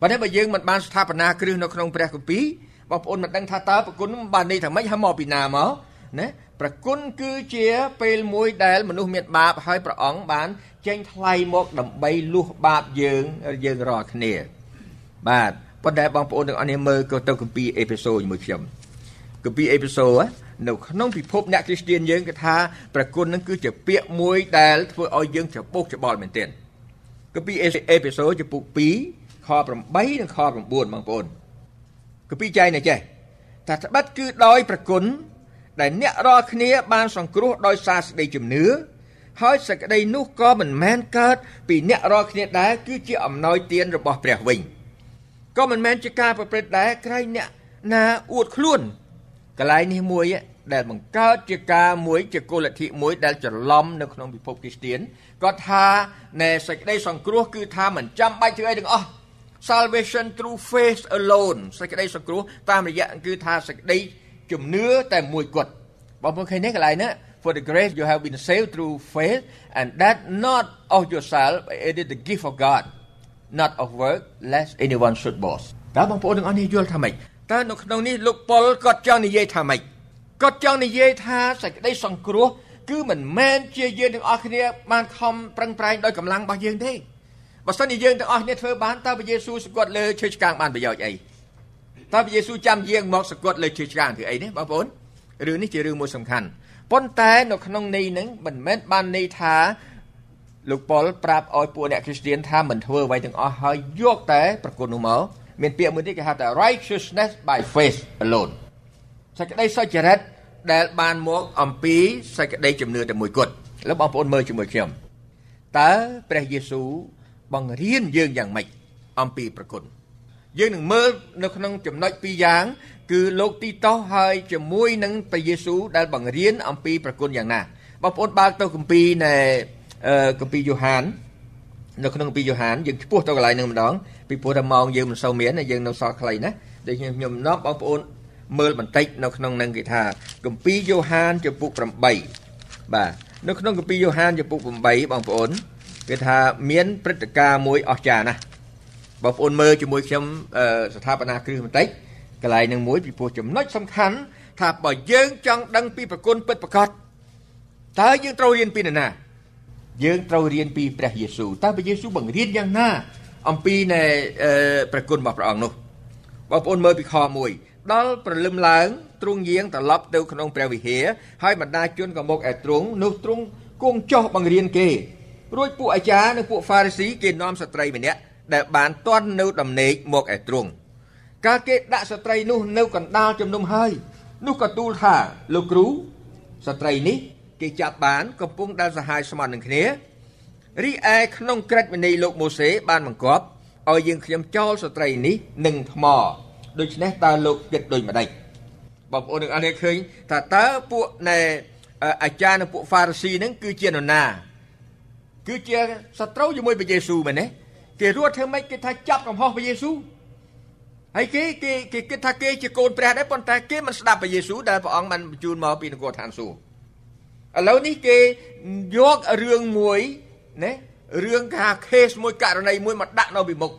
ប៉ុន្តែបើយើងមិនបានស្ថាបនាគ្រឹះនៅក្នុងព្រះគម្ពីរបងប្អូនមិនដឹងថាតើប្រគុណបានន័យថាម៉េចហើយមកពីណាមកណាប្រគុណគឺជាពេលមួយដែលមនុស្សមានបាបហើយព្រះអង្គបានចេញថ្លៃមកដើម្បីលុះបាបយើងយើងរាល់គ្នា បាទប៉ុន្តែបងប្អូនទាំងអស់គ្នាមើលក៏ទៅគម្ពីរអេផេសូជាមួយខ្ញុំគម្ពីរអេផេសូនៅក្នុងពិភពអ្នកគ្រីស្ទានយើងគេថាប្រគុណនឹងគឺជាពាក្យមួយដែលធ្វើឲ្យយើងច្របូកច្បល់មែនទែនគម្ពីរអេផេសូចំពុក2 ខ8និងខ9បងប្អូនគឺពីចែងណាចេះថាត្បិតគឺដោយប្រគុណដែលអ្នករាល់គ្នាបានសង្គ្រោះដោយសារសេចក្តីជំនឿហើយសេចក្តីនោះក៏មិនមែនកើតពីអ្នករាល់គ្នាដែរគឺជាអំណោយទានរបស់ព្រះវិញក៏មិនមែនជាការប្រព្រឹត្តដែរក្រែងអ្នកណាអួតខ្លួនកន្លែងនេះមួយដែលបង្កើតជាការមួយជាគោលលទ្ធិមួយដែលច្រឡំនៅក្នុងពិភពគ្រីស្ទានគាត់ថាណែសេចក្តីសង្គ្រោះគឺថាមិនចាំបាច់ធ្វើអីទាំងអស់ salvation through faith alone សេចក្តីសង្គ្រោះតាមរយៈគឺថាសេចក្តីជំនឿតែមួយគត់បងប្អូនឃើញនេះកន្លែងណា for the grace you have been saved through faith and that not of yourself it is the gift of God not of work lest anyone should boast តើបងប្អូនទាំងអស់នេះយល់ថាម៉េចតើនៅក្នុងនេះលោកប៉ុលគាត់ចង់និយាយថាម៉េចគាត់ចង់និយាយថាសេចក្តីសង្គ្រោះគឺមិនមែនជាយើងទាំងអស់គ្នាបានខំប្រឹងប្រែងដោយកម្លាំងរបស់យើងទេ បើសិនជាយើងទាំងអស់គ្នាធ្វើបានតើព្រះយេស៊ូវសង្កត់លើឈើឆ្កាងបានប្រយោជន៍អីតើព្រះយេស៊ូវចាំយើងមកសង្កត់លើឈើឆ្កាងធ្វើអីនេះបងប្អូនរឿងនេះជារឿងមួយសំខាន់ប៉ុន្តែនៅក្នុងន័យហ្នឹងមិនមែនបានន័យថាលោកប៉ុលប្រាប់ឲ្យពួកអ្នកគ្រីស្ទានថាមិនធ្វើអ្វីទាំងអស់ហើយយកតែប្រគុណនោះមកមានពាក្យមួយទៀតគេហៅថា righteousness by faith alone សេចក្តីសុចរិតដែលបានមកអំពីសេចក្តីជំនឿតែមួយគត់ឥឡូវបងប្អូនមើលជាមួយខ្ញុំតើព្រះយេស៊ូវ បង្រៀនយើងយ៉ាងម៉េចអំពីប្រគុណយើងនឹងមើលនៅក្នុងចំណុចពីរយ៉ាង គឺលោកទីតោសហើយជាមួយនឹងព្រះយេស៊ូវដែលបង្រៀនអំពីប្រគុណយ៉ាងណាបងប្អូនបើកទៅគម្ពីរនៃគម្ពីរយ៉ូហាននៅក្នុងគម្ពីរយ៉ូហានយើងឆ្ពោះទៅកន្លែងនឹងម្ដងពីព្រោះតែម៉ោងយើងមិនសូវមានយើងនៅសល់ខ្លីណាដូចខ្ញុំនាំបងប្អូនមើលបន្តិចនៅក្នុងនឹងគេថាគម្ពីរយ៉ូហានចំពុក8បាទនៅក្នុងគម្ពីរយ៉ូហានចំពុក8បងប្អូន គេថាមានព្រឹត្តិការណ៍មួយអស្ចារ្យណាស់បងប្អូនមើលជាមួយខ្ញុំស្ថាបនាគ្រឹះបន្តិចកន្លែងនឹងមួយពីព្រោះចំណុចសំខាន់ថាបើយើងចង់ដឹងពីប្រគុណពិតប្រាកដតើយើងត្រូវរៀនពីនរណា យើងត្រូវរៀនពីព្រះយេស៊ូវតើព្រះយេស៊ូវបង្រៀនយ៉ាងណា អំពីនៃប្រគុណរបស់ព្រះអង្គនោះបងប្អូនមើលពីខ1ដល់ព្រលឹមឡើងទ្រង់យាងត្រឡប់ទៅក្នុងព្រះវិហារហើយបណ្ដាជនក៏មកឯទ្រង់នោះទ្រង់គង់ចោះបង្រៀនគេ រួចពួកអាចារ្យនិងពួកហ្វារីស៊ីគេនាំស្ត្រីម្នាក់ដែលបានទាន់នៅដំណេកមកឯទ្រង់កាលគេដាក់ស្ត្រីនោះនៅកណ្ដាលជំនុំហើយនោះក៏ទូលថាលោកគ្រូស្ត្រីនេះគេចាប់បានកំពុងដែលសហាយស្មន់នឹងគ្នារីឯក្នុងក្រឹតវិន័យលោកម៉ូសេបានបង្គាប់ឲ្យយើងខ្ញុំចោលស្ត្រីនេះនឹងថ្មដូច្នេះតើលោកគិតដូចម្ដេចបងប្អូននឹងអរឃើញថាតើពួកនៃអាចារ្យនិងពួកហ្វារីស៊ីនឹងគឺជានរណា គឺជាសត្រូវជាមួយព្រះយេស៊ូវមែនទេគេរត់ធ្វើម៉េចគេថាចាប់កំហុសព្រះយេស៊ូវហើយគេគេគេគិតថាគេជាកូនព្រះដែរប៉ុន្តែគេមិនស្ដាប់ព្រះយេស៊ូវដែលព្រះអង្គបានបញ្ជូនមកពីនគរឋានសួគ៌ឥឡូវនេះគេយករឿងមួយណារឿងថា case មួយករណីមួយមកដាក់នៅពីមុខ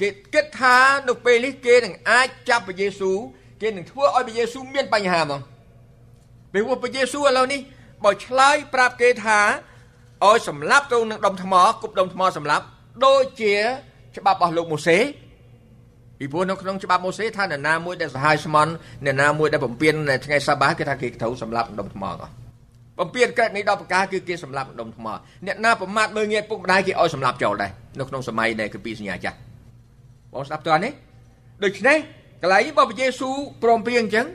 គេគិតថានៅពេលនេះគេនឹងអាចចាប់ព្រះយេស៊ូវគេនឹងធ្វើឲ្យព្រះយេស៊ូវមានបញ្ហាហ្មងពេលពួកព្រះយេស៊ូវឥឡូវនេះបើឆ្លើយប្រាប់គេថា ឲ្យសម្លាប់ទៅនឹងដុំថ្មគប់ដុំថ្មសម្លាប់ដូចជាច្បាប់របស់លោកម៉ូសេពីព្រោះនៅក្នុងច្បាប់ម៉ូសេថាអ្នកណាមួយដែលសហាយស្មន់អ្នកណាមួយដែលបំពេញនៅថ្ងៃសបាគេថាគេត្រូវសម្លាប់ដុំថ្មក៏បំពេញកើតនេះដល់ប្រការគឺគេសម្លាប់ដុំថ្មអ្នកណាប្រមាថមើងងាយពុកម្ដាយគេឲ្យសម្លាប់ចោលដែរនៅក្នុងសម័យដែលគឺពីសញ្ញាចាស់បងស្ដាប់តើនេះដូច្នេះកន្លែងនេះបើព្រះយេស៊ូវព្រមព្រៀងអញ្ចឹង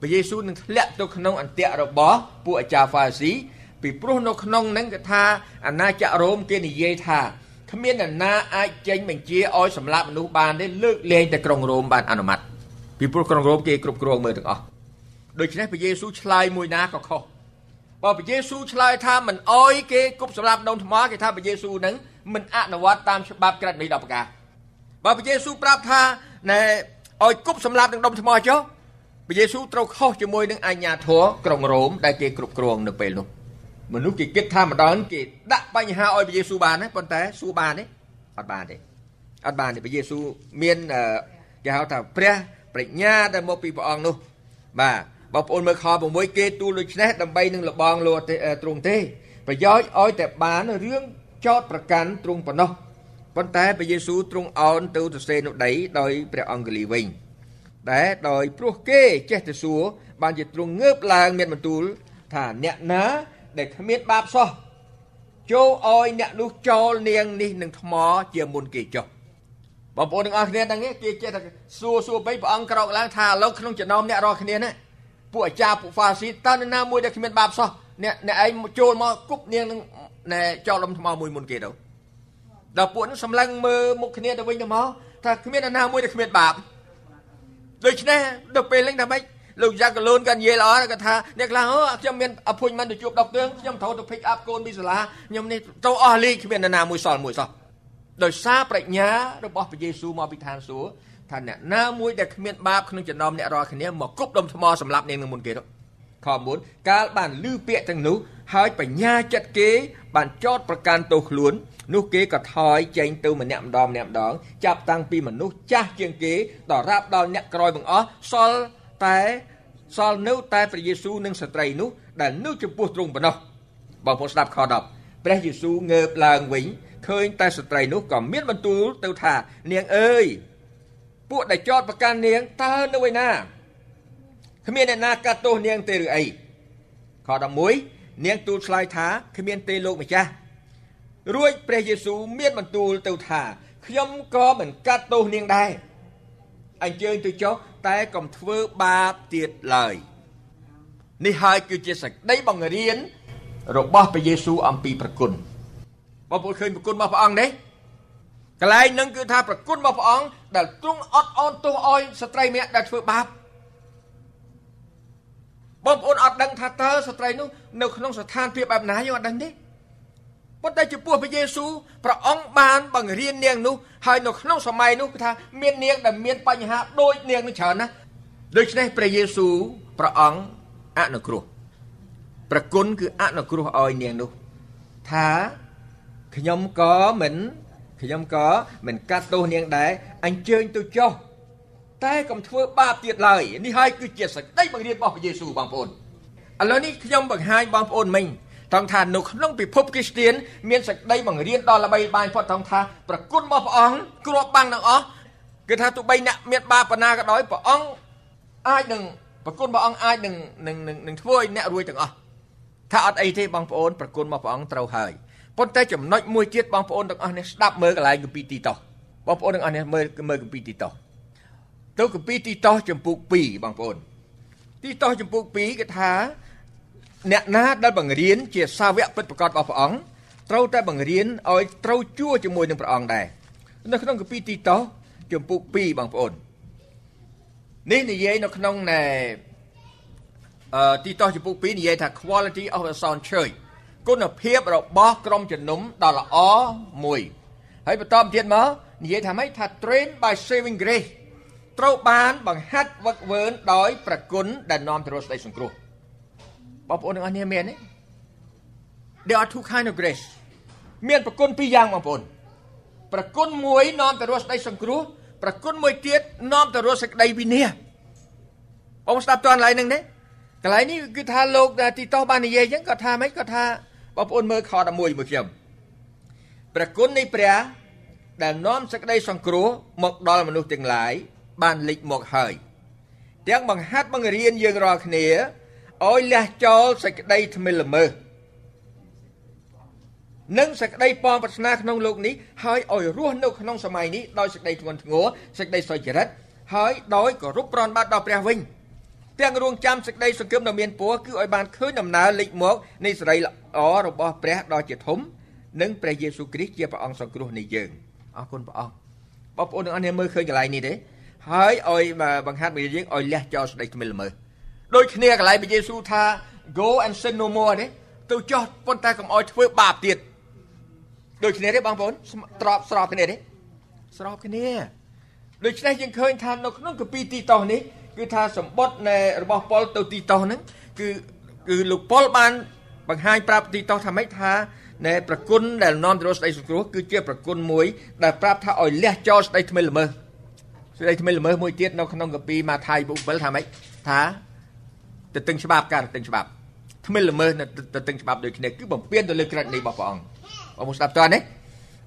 ព្រះយេស៊ូវនឹងធ្លាក់ទៅក្នុងអន្ទាក់របស់ពួកអាចារ្យហ្វាស៊ី ពីព្រោះនៅក្នុងហ្នឹងគេថាអាណាចក្ររ៉ូមគេនិយាយថាគ្មាននរណាអាចចេញបញ្ជាឲ្យសម្លាប់មនុស្សបានទេលើកលែងតែក្រុងរ៉ូមបានអនុម័តពីព្រោះក្រុងរ៉ូមគេគ្រប់គ្រងមើលទាំងអស់ដូច្នេះព្រះយេស៊ូវឆ្លើយមួយណាក៏ខុសបើព្រះយេស៊ូវឆ្លើយថាមិនអោយគេគប់សម្លាប់ដុំថ្មគេថាព្រះយេស៊ូវនឹងមិនអនុវត្តតាមច្បាប់ក្រឹតនៃ10ប្រការបើព្រះយេស៊ូវប្រាប់ថាណែឲ្យគប់សម្លាប់នឹងដុំថ្មចុះព្រះយេស៊ូវត្រូវខុសជាមួយនឹងអាជ្ញាធរក្រុងរ៉ូមដែលគេគ្រប់គ្រងនៅពេលនោះ មនុស្សគេគិតថាម្ដងគេដាក់បញ្ហាឲ្យព្រះយេស៊ូវបានណាប៉ុន្តែសួរបានទេអត់បានទេអត់បានទេព្រះយេស៊ូវមានគេហៅថាព្រះប្រាជ្ញាដែលមកពីព្រះអង្គនោះបាទបងប្អូនមើលខ6គេទូលដូចនេះដើម្បីនឹងលបងលោទ្រង់ទេប្រយោជន៍ឲ្យតែបានរឿងចោតប្រកាន់ទ្រង់ប៉ុណ្ណោះប៉ុន្តែព្រះយេស៊ូវទ្រង់អោនទៅទៅសេនុដីដោយព្រះអង្គលីវិញតែដោយព្រោះគេចេះតែសួរបានជាទ្រង់ងើបឡើងមានបន្ទូលថាអ្នកណា ដែលគ្មានបាបសោះចូលឲ្យអ្នកនោះចោលនាងនេះនឹងថ្មជាមុនគេចុះបងប្អូនទាំងអស់គ្នាហ្នឹងគេចេះតែសួរសួរបីព្រះអង្គក្រោកឡើងថាឥឡូវក្នុងចំណោមអ្នករាល់គ្នាណាពួកអាចារ្យពួកហ្វាស៊ីតើនរណាមួយដែលគ្មានបាបសោះអ្នកអ្នកឯងចូលមកគប់នាងនឹងណែចោលលំថ្មមួយមុនគេទៅដល់ពួកនឹងសម្លឹងមើលមុខគ្នាទៅវិញទៅមកថាគ្មាននរណាមួយដែលគ្មានបាបដូច្នេះដល់ពេលហ្នឹងថាម៉េច លោកយ៉ាកលូនក៏និយាយល្អគាត់ថាអ្នកខ្លះអូខ្ញុំមានអភុញមិនទៅជួបដុកទើងខ្ញុំត្រូវទៅ pick up កូនពីសាលាខ្ញុំនេះទៅអស់លីគ្មាននរណាមួយសល់មួយសោះដោយសារប្រាជ្ញារបស់ព្រះយេស៊ូវមកពីឋានសួគ៌ថាអ្នកណាមួយដែលគ្មានបាបក្នុងចំណោមអ្នករាល់គ្នាមកគប់ដុំថ្មសម្រាប់នាងនឹងមុនគេទៅខ9កាលបានលឺពាក្យទាំងនោះហើយបញ្ញាចិត្តគេ បានចោតប្រកាន់ទោសខ្លួន នោះគេក៏ថយចេញទៅម្នាក់ម្ដងម្នាក់ម្ដងចាប់តាំងពីមនុស្សចាស់ជាងគេដល់រាប់ដល់អ្នកក្រោយបង្អស់សល់ តែសល់នៅតែព្រះយេស៊ូវនិងស្ត្រីនោះដែលនៅចំពោះទ្រង់ប៉ុណ្ណោះបងប្អូនស្ដាប់ខ10ព្រះយេស៊ូវងើបឡើងវិញឃើញតែស្ត្រីនោះក៏មានបន្ទូលទៅថានាងអើយពួកដែលចោតប្រកាន់នាងតើនៅឯណាគ្មានអ្នកណាកាត់ទោសនាងទេឬអីខ11នាងទូលឆ្លើយថាគ្មានទេលោកម្ចាស់រួចព្រះយេស៊ូវមានបន្ទូលទៅថាខ្ញុំក៏មិនកាត់ទោសនាងដែរអញ្ជើញទៅចុះ តែកុំធ្វើបាបទៀតឡើយនេះហើយគឺជាសេចក្តីបង្រៀនរបស់ព្រះយេស៊ូវអំពីប្រគុណបងប្អូនឃើញប្រគុណរបស់ព្រះអង្គនេះកន្លែងនឹងគឺថាប្រគុណរបស់ព្រះអង្គដែលទ្រង់អត់អន់ទោសឲ្យស្ត្រីម្នាក់ដែលធ្វើបាបបងប្អូនអត់ដឹងថាតើស្ត្រីនោះនៅក្នុងស្ថានភាពបែបណាយើងអត់ដឹងទេ ប៉ុន្តែចំពោះព្រះយេស៊ូវព្រះអង្គបានបង្រៀននាងនោះហើយនៅក្នុងសម័យនោះគឺថាមាននាងដែលមានបញ្ហាដូចនាងនោះច្រើនណាស់ដូច្នេះព្រះយេស៊ូវព្រះអង្គអនុគ្រោះប្រគុណគឺអនុគ្រោះឲ្យនាងនោះថាខ្ញុំក៏មិនខ្ញុំក៏មិនកាត់ទោសនាងដែរអញ្ជើញទៅចុះតែកុំធ្វើបាបទៀតឡើយនេះហើយគឺជាសេចក្តីបង្រៀនរបស់ព្រះយេស៊ូវបងប្អូនឥឡូវនេះខ្ញុំបង្ហាញបងប្អូនមិញ ត្រង់ថានៅក្នុងពិភពគ្រីស្ទៀនមានសេចក្តីបង្រៀនដល់ល្បីល្បាញផុតត្រង់ថាប្រគុណរបស់ព្រះអង្គគ្របបាំងទាំងអស់គឺថាទោះបីអ្នកមានបាបបណ្ណាក៏ដោយព្រះអង្គអាចនឹងប្រគុណព្រះអង្គអាចនឹងនឹងនឹងធ្វើឲ្យអ្នករួចទាំងអស់ថាអត់អីទេបងប្អូនប្រគុណរបស់ព្រះអង្គត្រូវហើយប៉ុន្តែចំណុចមួយទៀតបងប្អូនទាំងអស់នេះស្ដាប់មើលកន្លែងគម្ពីរទីតោះបងប្អូនទាំងអស់នេះមើលមើលគម្ពីរទីតោះទៅគម្ពីរទីតោះចំពុក2បងប្អូនទីតោះចំពុក2គឺថា អ្នកណាដែលបង្រៀនជាសាវកពិតប្រកបរបស់ព្រះអង្គត្រូវតែបង្រៀនឲ្យត្រូវជួជាមួយនឹងព្រះអង្គដែរនៅក្នុងកាពីទីតោជំពូក2បងប្អូននេះនិយាយនៅក្នុងណែអឺទីតោជំពូក2និយាយថា quality of a sound church គុណភាពរបស់ក្រុមជំនុំដ៏ល្អមួយហើយបន្តទៀតមកនិយាយថាម៉េចថា train by saving grace ត្រូវបានបង្ហាត់វឹកវើនដោយប្រគុណដែលនាំទៅរកសេចក្តីសង្គ្រោះ បងប្អូនទាំងអស់គ្នាមានទេ There are two kind of grace មានប្រគុណពីរយ៉ាងបងប្អូនប្រគុណមួយនាំទៅរស់សេចក្តីសង្គ្រោះប្រគុណមួយទៀតនាំទៅរស់សេចក្តីវិនាសបងស្ដាប់តើកន្លែងហ្នឹងទេកន្លែងនេះគឺថាលោកទីតោះបាននិយាយអញ្ចឹងគាត់ថាម៉េចគាត់ថាបងប្អូនមើលខ11មួយខ្ញុំព្រះគុណនៃព្រះដែលនាំសេចក្តីសង្គ្រោះមកដល់មនុស្សទាំងឡាយបានលេចមកហើយទាំងបង្ហាត់បង្រៀនយើងរាល់គ្នា ឲ្យលះចោលសេចក្តីថ្មិលល្មើសនិងសេចក្តីពងប្រាថ្នាក្នុងលោកនេះហើយឲ្យរស់នៅក្នុងសម័យនេះដោយសេចក្តីធ្ងន់ធ្ងរសេចក្តីសុចរិតហើយដោយគោរពប្រណបត្តិដល់ព្រះវិញទាំងរងចាំសេចក្តីសង្ឃឹមដ៏មានពរគឺឲ្យបានឃើញដំណើរលេចមកនៃសេរីល្អរបស់ព្រះដ៏ជាធំនិងព្រះយេស៊ូវគ្រីស្ទជាព្រះអង្គសង្គ្រោះនៃយើងអរគុណព្រះអង្គបងប្អូនទាំងអស់គ្នាមើលឃើញកន្លែងនេះទេហើយឲ្យបង្ហាត់មកយើងឲ្យលះចោលសេចក្តីថ្មិលល្មើស ដូចគ្នាកន្លែងព្រះយេស៊ូវថា go and sin no more ទេទៅចោះប៉ុន្តែកុំឲ្យធ្វើបាបទៀតដូចគ្នាទេបងប្អូនត្របស្របគ្នាទេស្របគ្នាដូច្នេះយើងឃើញថានៅក្នុងកាពីទីតោះនេះគឺថាសម្បត្តិនៃរបស់ប៉ុលទៅទីតោះហ្នឹងគឺគឺលោកប៉ុលបានបង្ហាញប្រាប់ទីតោះថាម៉េចថានៃប្រគុណដែលនាំទៅរកស្ដីសង្គ្រោះគឺជាប្រគុណមួយដែលប្រាប់ថាឲ្យលះចោលស្ដីថ្មីល្មើសស្ដីថ្មីល្មើសមួយទៀតនៅក្នុងកាពីម៉ាថាយពុក7ថាម៉េចថា ទៅតឹងច្បាប់ការទៅតឹងច្បាប់ថ្មីល្មើសនៅទៅតឹងច្បាប់ដូចគ្នាគឺបំពេញទៅលើក្រឹតនៃរបស់ព្រះអង្គបងប្អូនស្ដាប់តើនេះ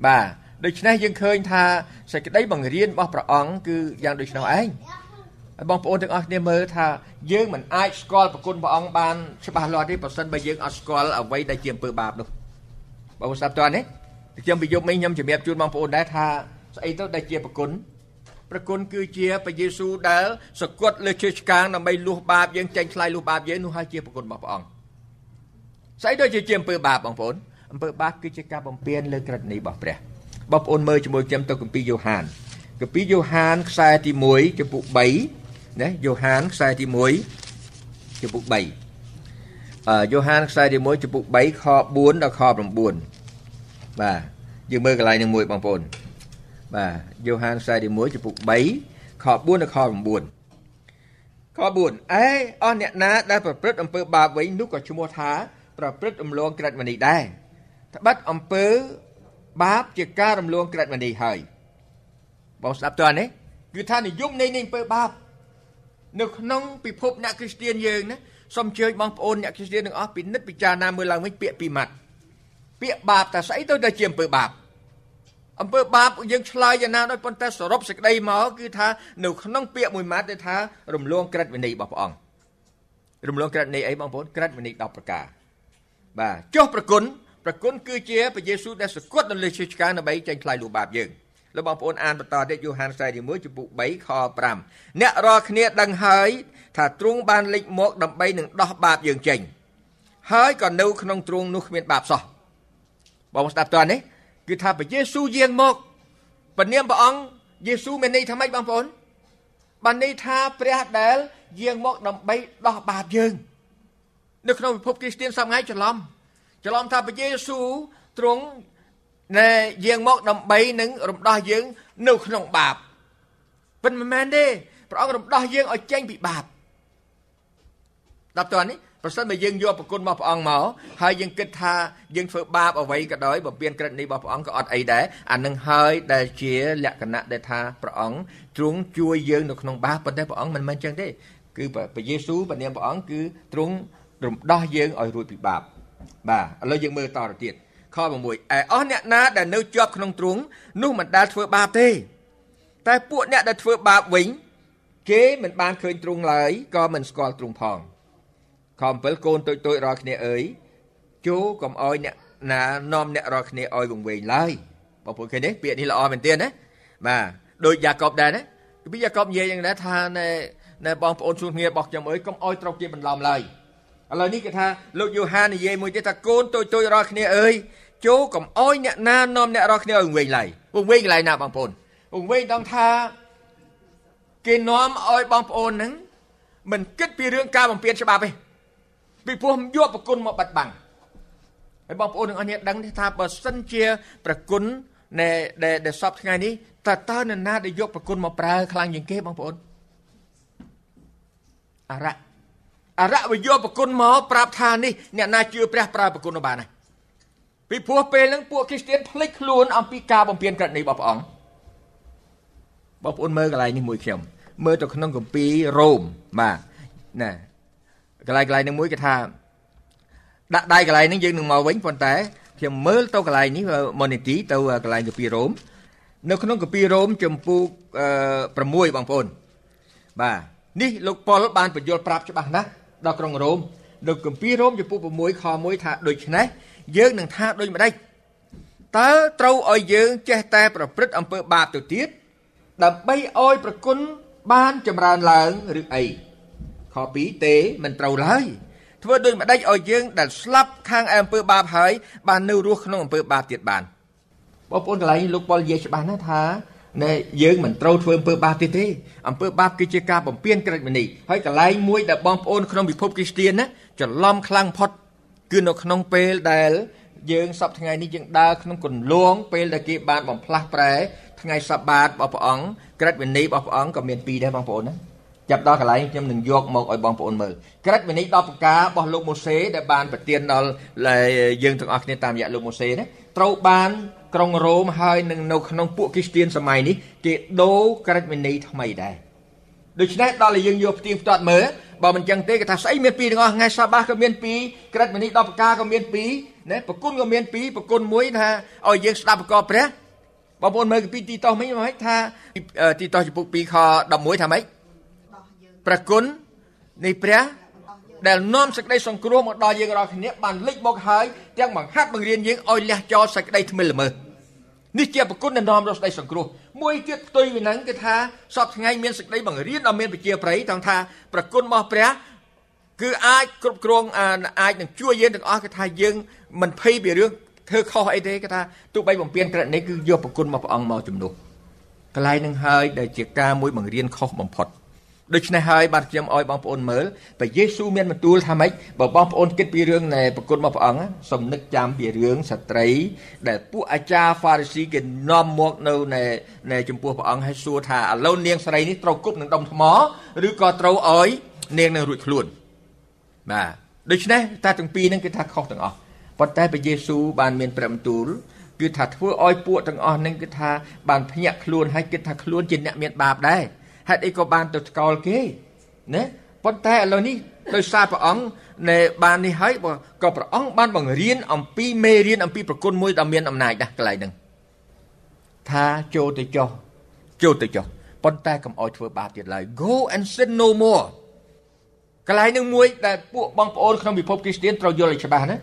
បាទដូច្នេះយើងឃើញថាសេចក្តីបង្រៀនរបស់ព្រះអង្គគឺយ៉ាងដូចនោះឯងហើយបងប្អូនទាំងអស់គ្នាមើលថាយើងមិនអាចស្គាល់ប្រគុណព្រះអង្គបានច្បាស់លាស់ទេបើសិនបើយើងអត់ស្គាល់អ្វីដែលជាអំពើបាបនោះបងប្អូនស្ដាប់តើនេះខ្ញុំពីយប់មិញខ្ញុំជំរាបជូនបងប្អូនដែរថាស្អីទៅដែលជាប្រគុណ ប្រគុណគឺជាព្រះយេស៊ូវដែលសគត់លើជើងឆ្កាងដើម្បីលួសបាបយើងចេញឆ្លៃលួសបាបយើងនោះហើយជាប្រគុណរបស់ព្រះអង្គស្អីទៅជាជាអំពើបាបបងប្អូនអំពើបាបគឺជាការបំពានលើក្រឹតនៃរបស់ព្រះបងប្អូនមើលជាមួយខ្ញុំទៅគម្ពីរយ៉ូហានគម្ពីរយ៉ូហានខ្សែទី1ចំពុក3ណាយ៉ូហានខ្សែទី1ចំពុក3អឺយ៉ូហានខ្សែទី1ចំពុក3ខ4ដល់ខ9បាទយើងមើលកន្លែងនឹងមួយបងប្អូន បាទយ៉ូហានខ្សែទី1ចំពុក3ខ4ដល់ខ9ខ4អេអស់អ្នកណាដែលប្រព្រឹត្តអំពើបាបវិញនោះក៏ឈ្មោះថា ប្រព្រឹត្តរំលងក្រិតមនីដែរត្បិតអំពើបាបជាការរំលងក្រិតមនីហើយបងស្ដាប់តើនេះគឺថានិយមនៃនៃអំពើបាបនៅក្នុងពិភពអ្នកគ្រីស្ទានយើងណាសូមអញ្ជើញបងប្អូនអ្នកគ្រីស្ទានទាំងអស់ពិនិត្យពិចារណាមើលឡើងវិញពាក្យពីរម៉ាត់ពាក្យបាបតែស្អីទៅតែជាអំពើបាប អំពើបាបយើងឆ្លើយយ៉ាងណាដោយប៉ុន្តែសរុបសេចក្តីមកគឺថានៅក្នុងពាក្យមួយម៉ាត់ទេថារំលងក្រិតវិន័យរបស់ព្រះអង្គរំលងក្រិតនៃអីបងប្អូនក្រិតវិន័យ10ប្រការបាទចុះប្រគុណប្រគុណគឺជាព្រះយេស៊ូវដែលសគត់នៅលើឈើឆ្កាងដើម្បីចេញថ្លៃលុបបាបយើងលោកបងប្អូនអានបន្តទៀតយូហានខ្សែទី1ចំពុក3ខ5អ្នករាល់គ្នាដឹងហើយថាទ្រង់បានលេចមកដើម្បីនឹងដោះបាបយើងចេញហើយក៏នៅក្នុងទ្រង់នោះគ្មានបាបសោះបងស្ដាប់តើនេះ គឺថាព្រះយេស៊ូវយាងមកពនាមព្រះអង្គយេស៊ូវមានន័យថាម៉េចបងប្អូនបានន័យថាព្រះដែលយាងមកដើម្បីដោះបាបយើងនៅក្នុងពិភពគ្រីស្ទានសប្ងៃច្រឡំច្រឡំថាព្រះយេស៊ូវទ្រង់ណែយាងមកដើម្បីនឹងរំដោះយើងនៅក្នុងបាបប៉ុន្តែមិនមែនទេព្រះអង្គរំដោះយើងឲ្យចេញពីបាបដល់តើនេះ ប្រសិនបើយើងយកប្រគុណរបស់ព្រះអង្គមកហើយយើងគិតថាយើងធ្វើបាបអ្វីក៏ដោយបំពេញក្រិតនេះរបស់ព្រះអង្គក៏អត់អីដែរអានឹងហើយដែលជាលក្ខណៈដែលថាព្រះអង្គទ្រង់ជួយយើងនៅក្នុងបាបប៉ុន្តែព្រះអង្គមិនមែនចឹងទេគឺព្រះយេស៊ូវព្រះនាមព្រះអង្គគឺទ្រង់រំដោះយើងឲ្យរួចពីបាបបាទឥឡូវយើងមើលតទៅទៀតខ6ឯអស់អ្នកណាដែលនៅជាប់ក្នុងទ្រង់នោះមិនដែលធ្វើបាបទេ តែពួកអ្នកដែលធ្វើបាបវិញ គេមិនបានឃើញទ្រង់ឡើយក៏មិនស្គាល់ទ្រង់ផង ខ7កូនតូចតូចរាល់គ្នាអើយចូលកុំអោយអ្នកណានាំអ្នករាល់គ្នាអោយវង្វេងឡើយបងប្អូនឃើញទេពាក្យនេះល្អមែនទែនណាបាទដូចយ៉ាកបដែរណាពីយ៉ាកបនិយាយយ៉ាងដែរថាណែណែបងប្អូនជួនគ្នារបស់ខ្ញុំអើយកុំអោយត្រូវជាបន្លំឡើយឥឡូវនេះគេថាលោកយូហាននិយាយមួយទៀតថាកូនតូចតូចរាល់គ្នាអើយចូលកុំអោយអ្នកណានាំអ្នករាល់គ្នាឲ្យវង្វេងឡើយវង្វេងកន្លែងណាបងប្អូនវង្វេងដល់ថាគេនាំឲ្យបងប្អូនហ្នឹងមិនគិតពីរឿងការបំពេញច្បាប់ទេ ពីព្រោះយកប្រគុណមកបាត់បាំងហើយបងប្អូនទាំងអស់គ្នាដឹងទេថាបើសិនជាប្រគុណនៃដែលដែលសពថ្ងៃនេះតើតើនរណាដែលយកប្រគុណមកប្រើខ្លាំងជាងគេបងប្អូនអរៈអរៈវាយកប្រគុណមកប្រាប់ថានេះអ្នកណាជឿព្រះប្រើប្រគុណបានហើយពីព្រោះពេលហ្នឹងពួកគ្រីស្ទានភ្លេចខ្លួនអំពីការបំពេញក្រឹតនេះរបស់ព្រះអង្គបងប្អូនមើលកន្លែងនេះមួយខ្ញុំមើលទៅក្នុងគម្ពីររ៉ូមបាទណា កន្លែងកន្លែងហ្នឹងមួយគេថាដាក់ដៃកន្លែងហ្នឹងយើងនឹងមកវិញប៉ុន្តែខ្ញុំមើលទៅកន្លែងនេះម៉ូនីទីទៅកន្លែងគម្ពីររ៉ូមនៅក្នុងគម្ពីររ៉ូមចំពោះ6បងប្អូនបាទនេះលោកប៉ុលបានបញ្យល់ប្រាប់ច្បាស់ណាស់ដល់ក្រុងរ៉ូមនៅគម្ពីររ៉ូមចំពោះ6ខ1ថាដូច្នេះយើងនឹងថាដូចម្ដេចតើត្រូវឲ្យយើងចេះតែប្រព្រឹត្តអំពើបាបទៅទៀតដើម្បីឲ្យប្រគុណបានចម្រើនឡើងឬអី ខ2ទេមិនត្រូវឡើយធ្វើដូចម្ដេចឲ្យយើងដែលស្លាប់ខាងអំពើបាបហើយបាននៅរស់ក្នុងអំពើបាបទៀតបានបងប្អូនកន្លែងលោកប៉ុលនិយាយច្បាស់ណាស់ថាណែយើងមិនត្រូវធ្វើអំពើបាបទៀតទេអំពើបាបគឺជាការបំពានក្រឹតវិន័យហើយកន្លែងមួយដែលបងប្អូនក្នុងពិភពគ្រីស្ទានណាច្រឡំខ្លាំងផុតគឺនៅក្នុងពេលដែលយើងសពថ្ងៃនេះយើងដើរក្នុងគន្លងពេលដែលគេបានបំផ្លាស់ប្រែថ្ងៃសបាតរបស់ព្រះអង្គក្រឹតវិន័យរបស់ព្រះអង្គក៏មានពីរដែរបងប្អូនណា ចាប់ដល់កន្លែងខ្ញុំនឹងយកមកឲ្យបងប្អូនមើលក្រឹតវិន័យ10ប្រការរបស់លោកម៉ូសេដែលបានប្រទានដល់យើងទាំងអស់គ្នាតាមរយៈលោកម៉ូសេណាត្រូវបានក្រុងរ៉ូមហើយនឹងនៅក្នុងពួកគ្រីស្ទានសម័យនេះគេដូរក្រឹតវិន័យថ្មីដែរដូច្នេះដល់តែយើងយកផ្ទៀងផ្ទាត់មើលបើមិនចឹងទេគេថាស្អីមានពីរទាំងអស់ថ្ងៃសាបាសក៏មានពីរក្រឹតវិន័យ10ប្រការក៏មានពីរណាប្រគុណក៏មានពីរប្រគុណមួយថាឲ្យយើងស្ដាប់ប្រកបព្រះបងប្អូនមើលពីទីតោះមិញមកថាទីតោះចំពុក2ខ11ថាម៉េច ប្រគុណនៃព្រះដែលនាំសេចក្តីសង្គ្រោះមកដល់យើងរាល់គ្នាបានលេចមកហើយទាំងបង្ហាត់បង្រៀនយើងឲ្យលះចោលសេចក្តីថ្មិលល្មើសនេះជាប្រគុណដែលនាំរកសេចក្តីសង្គ្រោះមួយទៀតផ្ទុយពីហ្នឹងគឺថាសពថ្ងៃមានសេចក្តីបង្រៀនដ៏មានប្រជាប្រិយទាំង ថាប្រគុណរបស់ព្រះគឺអាចគ្រប់គ្រងអាចនឹងជួយយើងទាំងអស់គឺថាយើងមិនភ័យពីរឿងធ្វើខុសអីទេគឺថាទោះបីបំពេញក្រឹតនេះគឺយកប្រគុណរបស់ព្រះអង្គមកជំនួសកន្លែងនឹងហើយដែលជាការមួយបង្រៀនខុសបំផុត ដូច្នេះហើយបាទខ្ញុំឲ្យបងប្អូនមើលព្រះយេស៊ូវមានបន្ទូលថាម៉េចបើបងប្អូនគិតពីរឿងនៃប្រគុណរបស់ព្រះអង្គសំនឹកចាំពីរឿងស្ត្រី ដែលពួកអាចារ្យហ្វារីស៊ីគេនាំមកនៅនៃនៃចំពោះព្រះអង្គហើយសួរថាឥឡូវនាងស្រីនេះត្រូវគប់នឹងដុំថ្មឬក៏ត្រូវឲ្យនាងនឹងរួចខ្លួនបាទដូច្នេះតាទាំងពីរហ្នឹងគេថាខុសទាំងអស់ប៉ុន្តែព្រះយេស៊ូវបានមានព្រះបន្ទូលគឺថាធ្វើឲ្យពួកទាំងអស់ហ្នឹងគឺថាបានភ្ញាក់ខ្លួនហើយគិតថាខ្លួនជាអ្នកមានបាបដែរ ហេតុអីក៏បានទៅថ្កោលគេណាប៉ុន្តែឥឡូវនេះដោយសារព្រះអង្គនៃបាននេះហើយក៏ព្រះអង្គបានបង្រៀនអំពីមេរៀនអំពីប្រគុណមួយដ៏មានអំណាចដែរកន្លែងហ្នឹងថាចូលទៅចុះចូលទៅចុះប៉ុន្តែកុំអោយធ្វើបាបទៀតឡើយ go and sin no more កន្លែងនឹងមួយដែលពួកបងប្អូនក្នុងពិភពគ្រីស្ទានត្រូវយល់ឲ្យច្បាស់ណា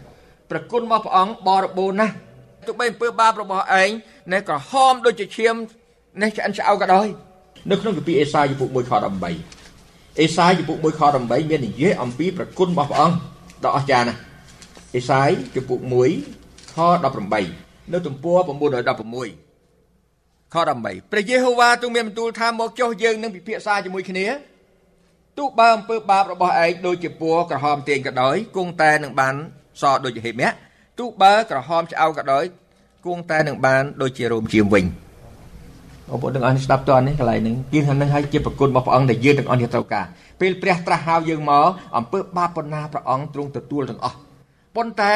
ប្រគុណរបស់ព្រះអង្គបរិបូរណ៍ណាស់ទោះបីអំពើបាបរបស់ឯងនៅក្រហមដូចជាឈាមនេះឆ្អិនឆ្អៅក៏ដោយ នៅក្នុងគម្ពីរអេសាយចំពុក1ខ18អេសាយចំពុក1ខ18មាននិយាយអំពីប្រគុណរបស់ព្រះអង្គដ៏អស្ចារ្យណាស់អេសាយចំពុក1ខ18នៅទំព័រ916ខ18ព្រះយេហូវ៉ាទ្រង់មានបន្ទូលថាមកចុះយើងនឹងពិភាក្សាជាមួយគ្នាទោះបើអំពើបាបរបស់ឯងដូចជាពណ៌ក្រហមទៀងក៏ដោយគង់តែនឹងបានសដូចជាហេមៈទោះបើក្រហមឆ្អៅក៏ដោយគង់តែនឹងបានដូចជារោមជាមវិញ បងប្អូនទាំងអស់នេះស្ដាប់តើនេះកន្លែងហ្នឹងគឺថានឹងឲ្យជាប្រគុណរបស់ព្រះអង្គដែលយើងទាំងអស់នេះត្រូវការពេលព្រះត្រាស់ហៅយើងមកអំពើបាបប៉ុណ្ណាព្រះអង្គទ្រង់ទទួលទាំងអស់ប៉ុន្តែ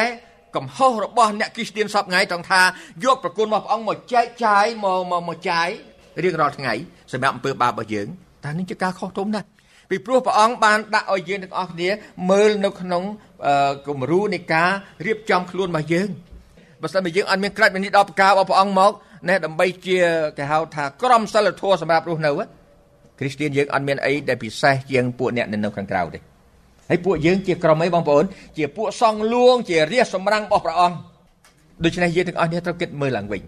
កំហុសរបស់អ្នកគ្រីស្ទានសពថ្ងៃត្រង់ថាយកប្រគុណរបស់ព្រះអង្គមកចែកចាយមកមកមកចាយរៀងរាល់ថ្ងៃសម្រាប់អំពើបាបរបស់យើងតែនេះជាការខុសទុំណាស់ពីព្រោះព្រះអង្គបានដាក់ឲ្យយើងទាំងអស់គ្នាមើលនៅក្នុងគំរូនៃការរៀបចំខ្លួនរបស់យើងបើសិនជាយើងអត់មានក្រាច់វិនិច្ឆ័យដល់ប្រការរបស់ព្រះអង្គមក ណែដើម្បីជាគេហៅថាក្រមសិលធម៌សម្រាប់រស់នៅគ្រីស្ទានយើងអត់មានអីដែលពិសេសជាងពួកអ្នកនៅខាងក្រៅទេហើយពួកយើងជាក្រុមអីបងប្អូនជាពួកសងលួង ជារាជសម្រាំងរបស់ព្រះអង្គដូច្នេះយើងទាំងអស់គ្នាត្រូវគិតមើលឡើងវិញ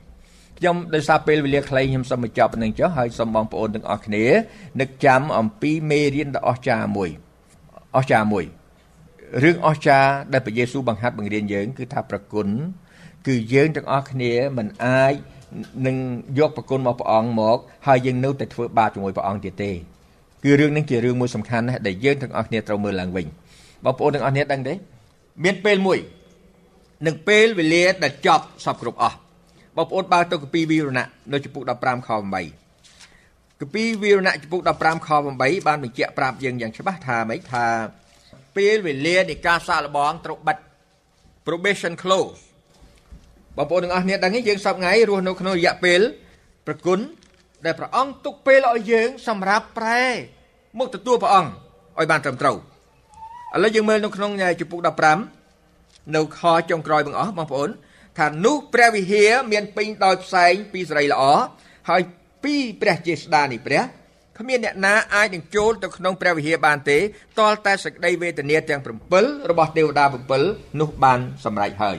ខ្ញុំដោយសារពេលវេលាខ្លីខ្ញុំសូមបញ្ចប់ប៉ុណ្្នឹងចុះហើយសូមបងប្អូនទាំងអស់គ្នានឹកចាំអំពីមេរៀនដ៏អស្ចារ្យមួយអស្ចារ្យមួយរឿងអស្ចារ្យដែលព្រះយេស៊ូវបង្ហាត់បង្រៀនយើង គឺថាប្រគុណគឺយើងទាំងអស់គ្នាមិនអាច នឹងយកប្រគុណរបស់ព្រះអង្គមកហើយយើងនៅតែធ្វើបាបជាមួយព្រះអង្គទៀតទេគឺរឿងនេះជារឿងមួយសំខាន់ណាស់ដែលយើងទាំងអស់គ្នាត្រូវមើលឡើងវិញបងប្អូនទាំងអស់គ្នាដឹងទេមានពេលមួយនឹងពេលវេលាដែលចប់សពគ្រប់អស់បងប្អូនបើទៅកពីវីរណៈនៅចំពុក15ខ8កពីវីរណៈចំពុក15ខ8បានបញ្ជាក់ប្រាប់យើងយ៉ាងច្បាស់ថាម៉េចថាពេលវេលានៃការសាកល្បងត្រូវបិទ probation close បងប្អូនទាំងអស់គ្នាដឹងទេយើងសពថ្ងៃរស់នៅក្នុងរយៈពេលប្រគុណដែលព្រះអង្គទុកពេលឲ្យយើង សម្រាប់ប្រែមកទទួលព្រះអង្គឲ្យបានត្រឹមត្រូវឥឡូវយើងមើលនៅក្នុងជំពូក15នៅខចុងក្រោយបងអស់បងប្អូនថានោះព្រះវិហារមានពេញដោយផ្សែងពីសេរីល្អហើយពីព្រះជាស្ដានេះព្រះគ្មានអ្នកណាអាចនឹងចូលទៅក្នុងព្រះវិហារបានទេតលតែសក្តីវេទនាទាំង7របស់ទេវតា7នោះបានសម្រេចហើយ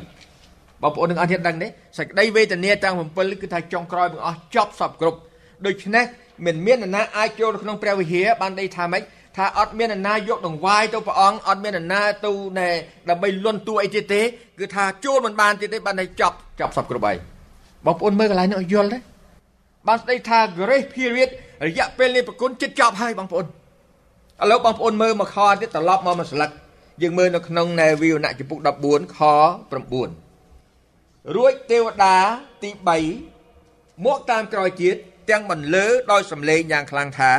បងប្អូនទាំងអស់គ្នាដឹងទេសក្តីវេទនាទាំង7គឺថាចុងក្រោយបង្អស់ចប់សពគ្រប់ដូច្នេះមិនមាននរណាអាចចូលទៅក្នុងព្រះវិហារបានដីថាម៉េចថាអត់មាននរណាយកដង្វាយទៅព្រះអង្គអត់មាននរណាទៅណែដើម្បីលន់តួអីទៀតទេគឺថាចូលមិនបានទៀតទេបានតែចប់ចប់សពគ្រប់ហើយបងប្អូនមើលកន្លែងនេះឲ្យយល់ទេបានស្ដីថា grace period រយៈពេលនេះប្រគុណចិត្តចប់ហើយបងប្អូនឥឡូវបងប្អូនមើលមកខទៀតត្រឡប់មកមួយស្លឹកយើងមើលនៅក្នុងនៃវិវណៈចំពុក14ខ9 រួចទេវតាទី3មកតាមក្រោយទៀតទាំងបន្លឺដោយសំឡេងយ៉ាងខ្លាំងថា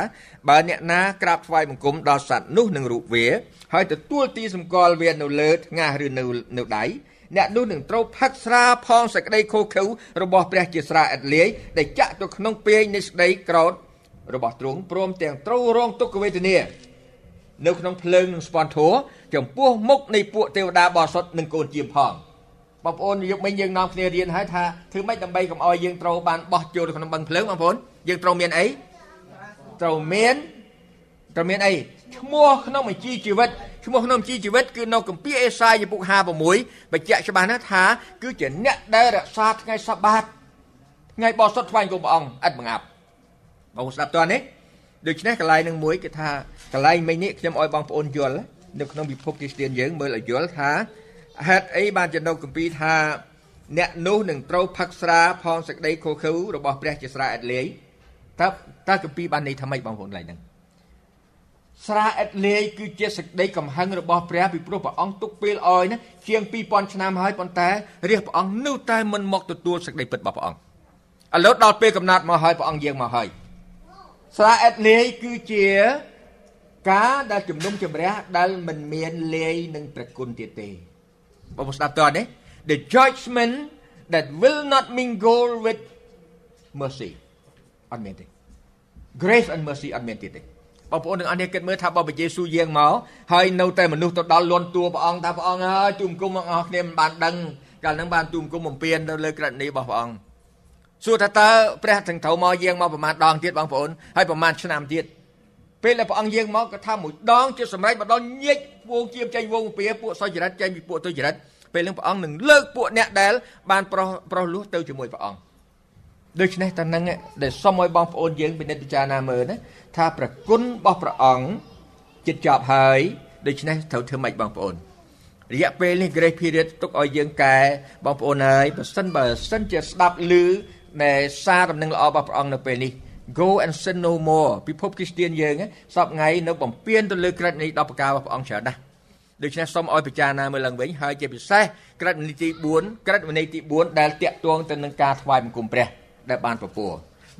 បើអ្នកណាក្រាបថ្វាយបង្គំដល់សត្វនោះនឹងរូបវា ហើយទទួលទីសម្គាល់វានៅលើថ្ងាសឬនៅនៅដៃអ្នកនោះនឹងត្រូវផឹកស្រាផងសក្តីខូខើរបស់ព្រះជាស្រាឥតលាយដែលចាក់ទៅក្នុងពេងនៃស្ដីក្រោតរបស់ទ្រង់ព្រមទាំងត្រូវរងទុក្ខវេទនានៅក្នុងភ្លើងនឹងស្ពន់ធัวចំពោះមុខនៃពួកទេវតាបរិសុទ្ធនិងកូនជាផង បងប្អូនយកមិញយើងនាំគ្នារៀនហើយថាធ្វើម៉េចដើម្បីកុំឲ្យយើងត្រូវបានបោះចូលទៅក្នុងបឹងភ្លើងបងប្អូនយើងត្រូវមានអីត្រូវមានត្រូវមានអីឈ្មោះក្នុងបញ្ជីជីវិតឈ្មោះក្នុងបញ្ជីជីវិតគឺនៅគម្ពីរអេសាយពុក56បញ្ជាក់ច្បាស់ណាស់ថាគឺជាអ្នកដែលរក្សាថ្ងៃសបាតថ្ងៃបោះសុតថ្វាយគុំព្រះអង្គឥតបង្អាប់បងស្ដាប់តើនេះដូច្នេះកន្លែងនឹងមួយគឺថាកន្លែងមិញនេះខ្ញុំឲ្យបងប្អូនយល់នៅក្នុងពិភពគ្រីស្ទានយើងមើលឲ្យយល់ថា ហេតុអីបានចំណុចគម្ពីរថា អ្នកនោះនឹងត្រូវផឹកស្រាផងសក្តីខូខើរបស់ព្រះជាស្រាឥតលាយតើតើគម្ពីរបានន័យថាម៉េចបងប្អូនកន្លែងហ្នឹងស្រាឥតលាយគឺជាសេចក្តីកំហឹងរបស់ព្រះពីព្រោះព្រះអង្គទុកពេលអោយណាជាង2000ឆ្នាំហើយប៉ុន្តែរាជព្រះអង្គនៅតែមិនមកទទួលសេចក្តីពិតរបស់ព្រះអង្គឥឡូវដល់ពេលកំណត់មកហើយព្រះអង្គយាងមកហើយស្រាឥតលាយគឺជាការដែលជំនុំជម្រះដែលមិនមានលាយនឹងប្រគុណទៀតទេ បងប្អូនស្ដាប់តើនេះ the judgment that will not mingle with mercy អត់មានទេ grace and mercy អត់មានទៀតទេបងប្អូនទាំងអស់គ្នាគិតមើលថាបើព្រះយេស៊ូវយាងមកហើយនៅតែមនុស្សទៅដល់លន់តួព្រះអង្គថាព្រះអង្គហើយទូមគុំបងប្អូនគ្នាមិនបានដឹងកាលហ្នឹងបានទូមគុំបំពេញទៅលើក្រឹតនេះរបស់ព្រះអង្គសួរថាតើព្រះទាំងត្រូវមកយាងមកប្រមាណដងទៀតបងប្អូនហើយប្រមាណឆ្នាំទៀត ពេលដែលព្រះអង្គយាងមកក៏ថាមួយដងជាសម្រេចម្ដងញែកវងជាចេញវងពពាពួកសុចរិតចេញពីពួកទុច្ចរិតពេលនឹងព្រះអង្គនឹងលើកពួកអ្នកដែលបានប្រុសប្រុសលួសទៅជាមួយព្រះអង្គដូច្នេះតើនឹងដែលសុំឲ្យបងប្អូនយើងពិនិត្យពិចារណាមើលណាថាប្រគុណរបស់ព្រះអង្គចិត្តចប់ហើយដូច្នេះត្រូវធ្វើម៉េចបងប្អូនរយៈពេលនេះ Grace Period ទុកឲ្យយើងកែបងប្អូនហើយបើសិនបើសិនជាស្ដាប់ឮនៃសារដំណឹងល្អរបស់ព្រះអង្គនៅពេលនេះ go and sin no more ពិភពគ្រីស្ទានយើងសពថ្ងៃនៅបំពេញទៅលើក្រឹតនៃ10ប្រការរបស់ព្រះអង្គច្រើនណាស់ដូច្នេះសូមឲ្យពិចារណាមើលឡើងវិញហើយជាពិសេសក្រឹតវិន័យទី4ក្រឹតវិន័យទី4ដែលតាក់ទងទៅនឹងការថ្វាយបង្គំព្រះដែលបានពពោះ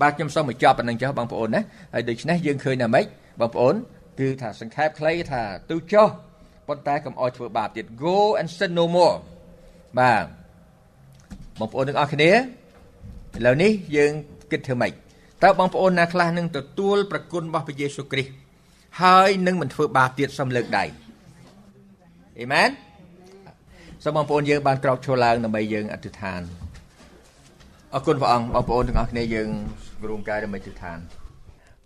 បាទខ្ញុំសូមបញ្ចប់ប៉ុណ្្នឹងចុះបងប្អូនណាហើយដូច្នេះយើងឃើញថាម៉េចបងប្អូនគឺថាសង្ខេបខ្លីថាទូចុះប៉ុន្តែកុំអោយធ្វើបាបទៀត go and sin no more បាទបងប្អូនទាំងអស់គ្នាឥឡូវនេះយើងគិតធ្វើម៉េច តើបងប្អូនណាខ្លះនឹងទទួលប្រគុណរបស់ព្រះយេស៊ូវគ្រីស្ទហើយនឹងមិនធ្វើបាបទៀតសូមលើកដៃអេមែនសូមបងប្អូនយើងបានក្រោកឈរឡើងដើម្បីយើងអធិដ្ឋានអរគុណព្រះអង្គបងប្អូនទាំងអស់គ្នាយើងរួមកាយដើម្បីអធិដ្ឋាន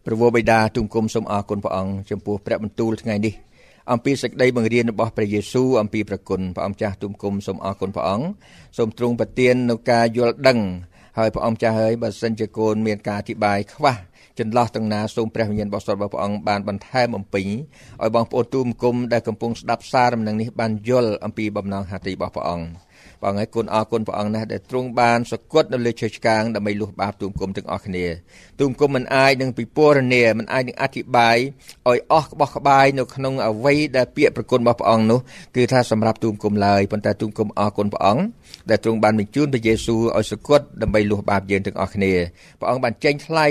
ព្រះវរបិតាទូមគុំសូមអរគុណព្រះអង្គចំពោះព្រះបន្ទូលថ្ងៃនេះអំពីសេចក្តីបង្រៀនរបស់ព្រះយេស៊ូវអំពីប្រគុណព្រះអង្គចាស់ទូមគុំសូមអរគុណព្រះអង្គសូមទ្រង់ប្រទាននូវការយល់ដឹង ហើយព្រះអង្គចាស់ហើយបើសិនជាកូនមានការអធិប្បាយខ្វះចន្លោះទាំងណាសូមព្រះវិញ្ញាណបរិសុទ្ធរបស់ព្រះអង្គបានបន្ថែមអំពីឲ្យបងប្អូនទូមគុំដែលកំពុងស្ដាប់សារដំណឹងនេះបានយល់អំពីបំណងហត្ថីរបស់ព្រះអង្គ បងហើយគុណអរគុណព្រះអង្គណាស់ដែលទ្រង់បានសគត់នៅលើឈើឆ្កាងដើម្បីលុះបាបទូមគុំទាំងអស់គ្នាទូមគុំមិនអាចនឹងពិពណ៌នាមិនអាចនឹងអធិប្បាយឲ្យអស់ក្បោះក្បាយនៅក្នុងអវ័យដែលពាក្យប្រគុណរបស់ព្រះអង្គនោះគឺថាសម្រាប់ទូមគុំឡើយប៉ុន្តែទូមគុំអរគុណព្រះអង្គដែលទ្រង់បានបញ្ជូនព្រះយេស៊ូវឲ្យសគត់ដើម្បីលុះបាបយើងទាំងអស់គ្នាព្រះអង្គបានចេញថ្លៃ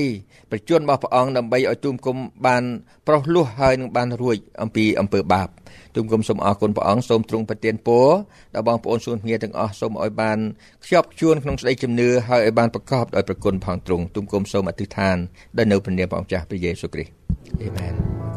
ប្រជញ្ញរបស់ព្រះអង្គដើម្បីឲ្យទូមគុំបានប្រោះលួសហើយនឹងបានរួចអំពីអំពើបាប ទូមគុំសូមអរគុណព្រះអង្គសូមទ្រង់ប្រទានពរដល់បងប្អូនសួនគ្នាទាំងអស់សូមឲ្យបានខ្ជាប់ខ្ជួនក្នុងស្ដីជំនឿហើយឲ្យបានប្រកបដោយប្រគុណផងទ្រង់ទុំគុំសូមអធិដ្ឋានដោយនៅព្រះនាមព្រះអង្គចាស់ព្រះយេស៊ូវគ្រីស្ទអេមែន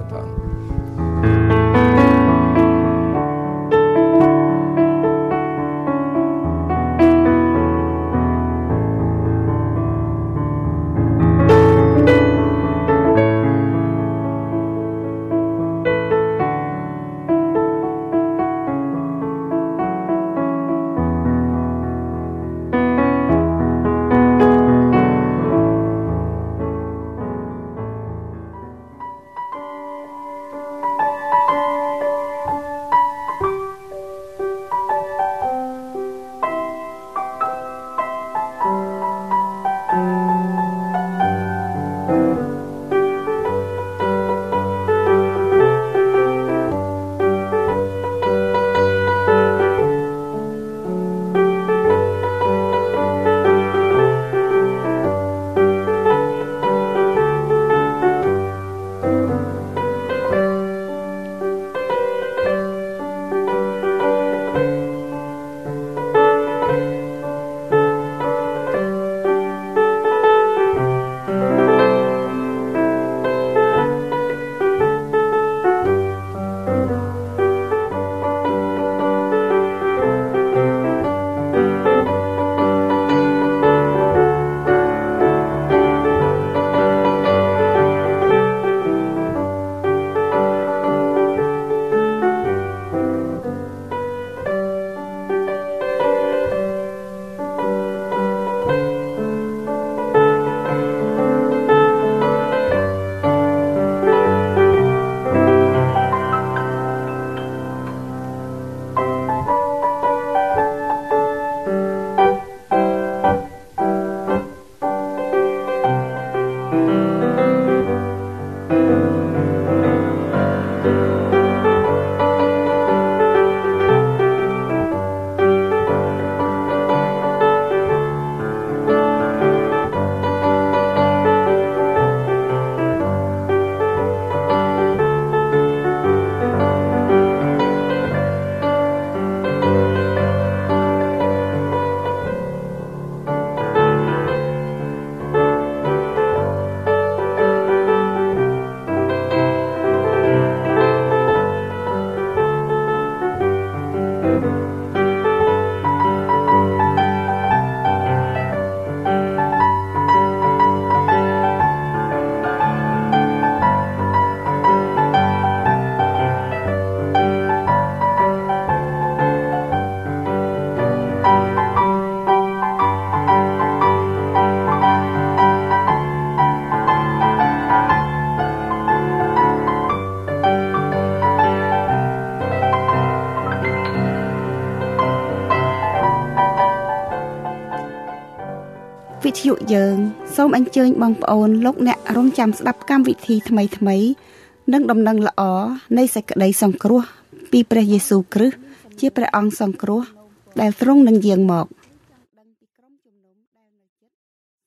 សូមអញ្ជើញបងប្អូនលោកអ្នករងចាំស្ដាប់កម្មវិធីថ្មីថ្មីនិងដំណឹងល្អនៃសេចក្តីសង្គ្រោះពីព្រះយេស៊ូវគ្រីស្ទជាព្រះអង្គសង្គ្រោះដែលទ្រង់នឹងយាងមក។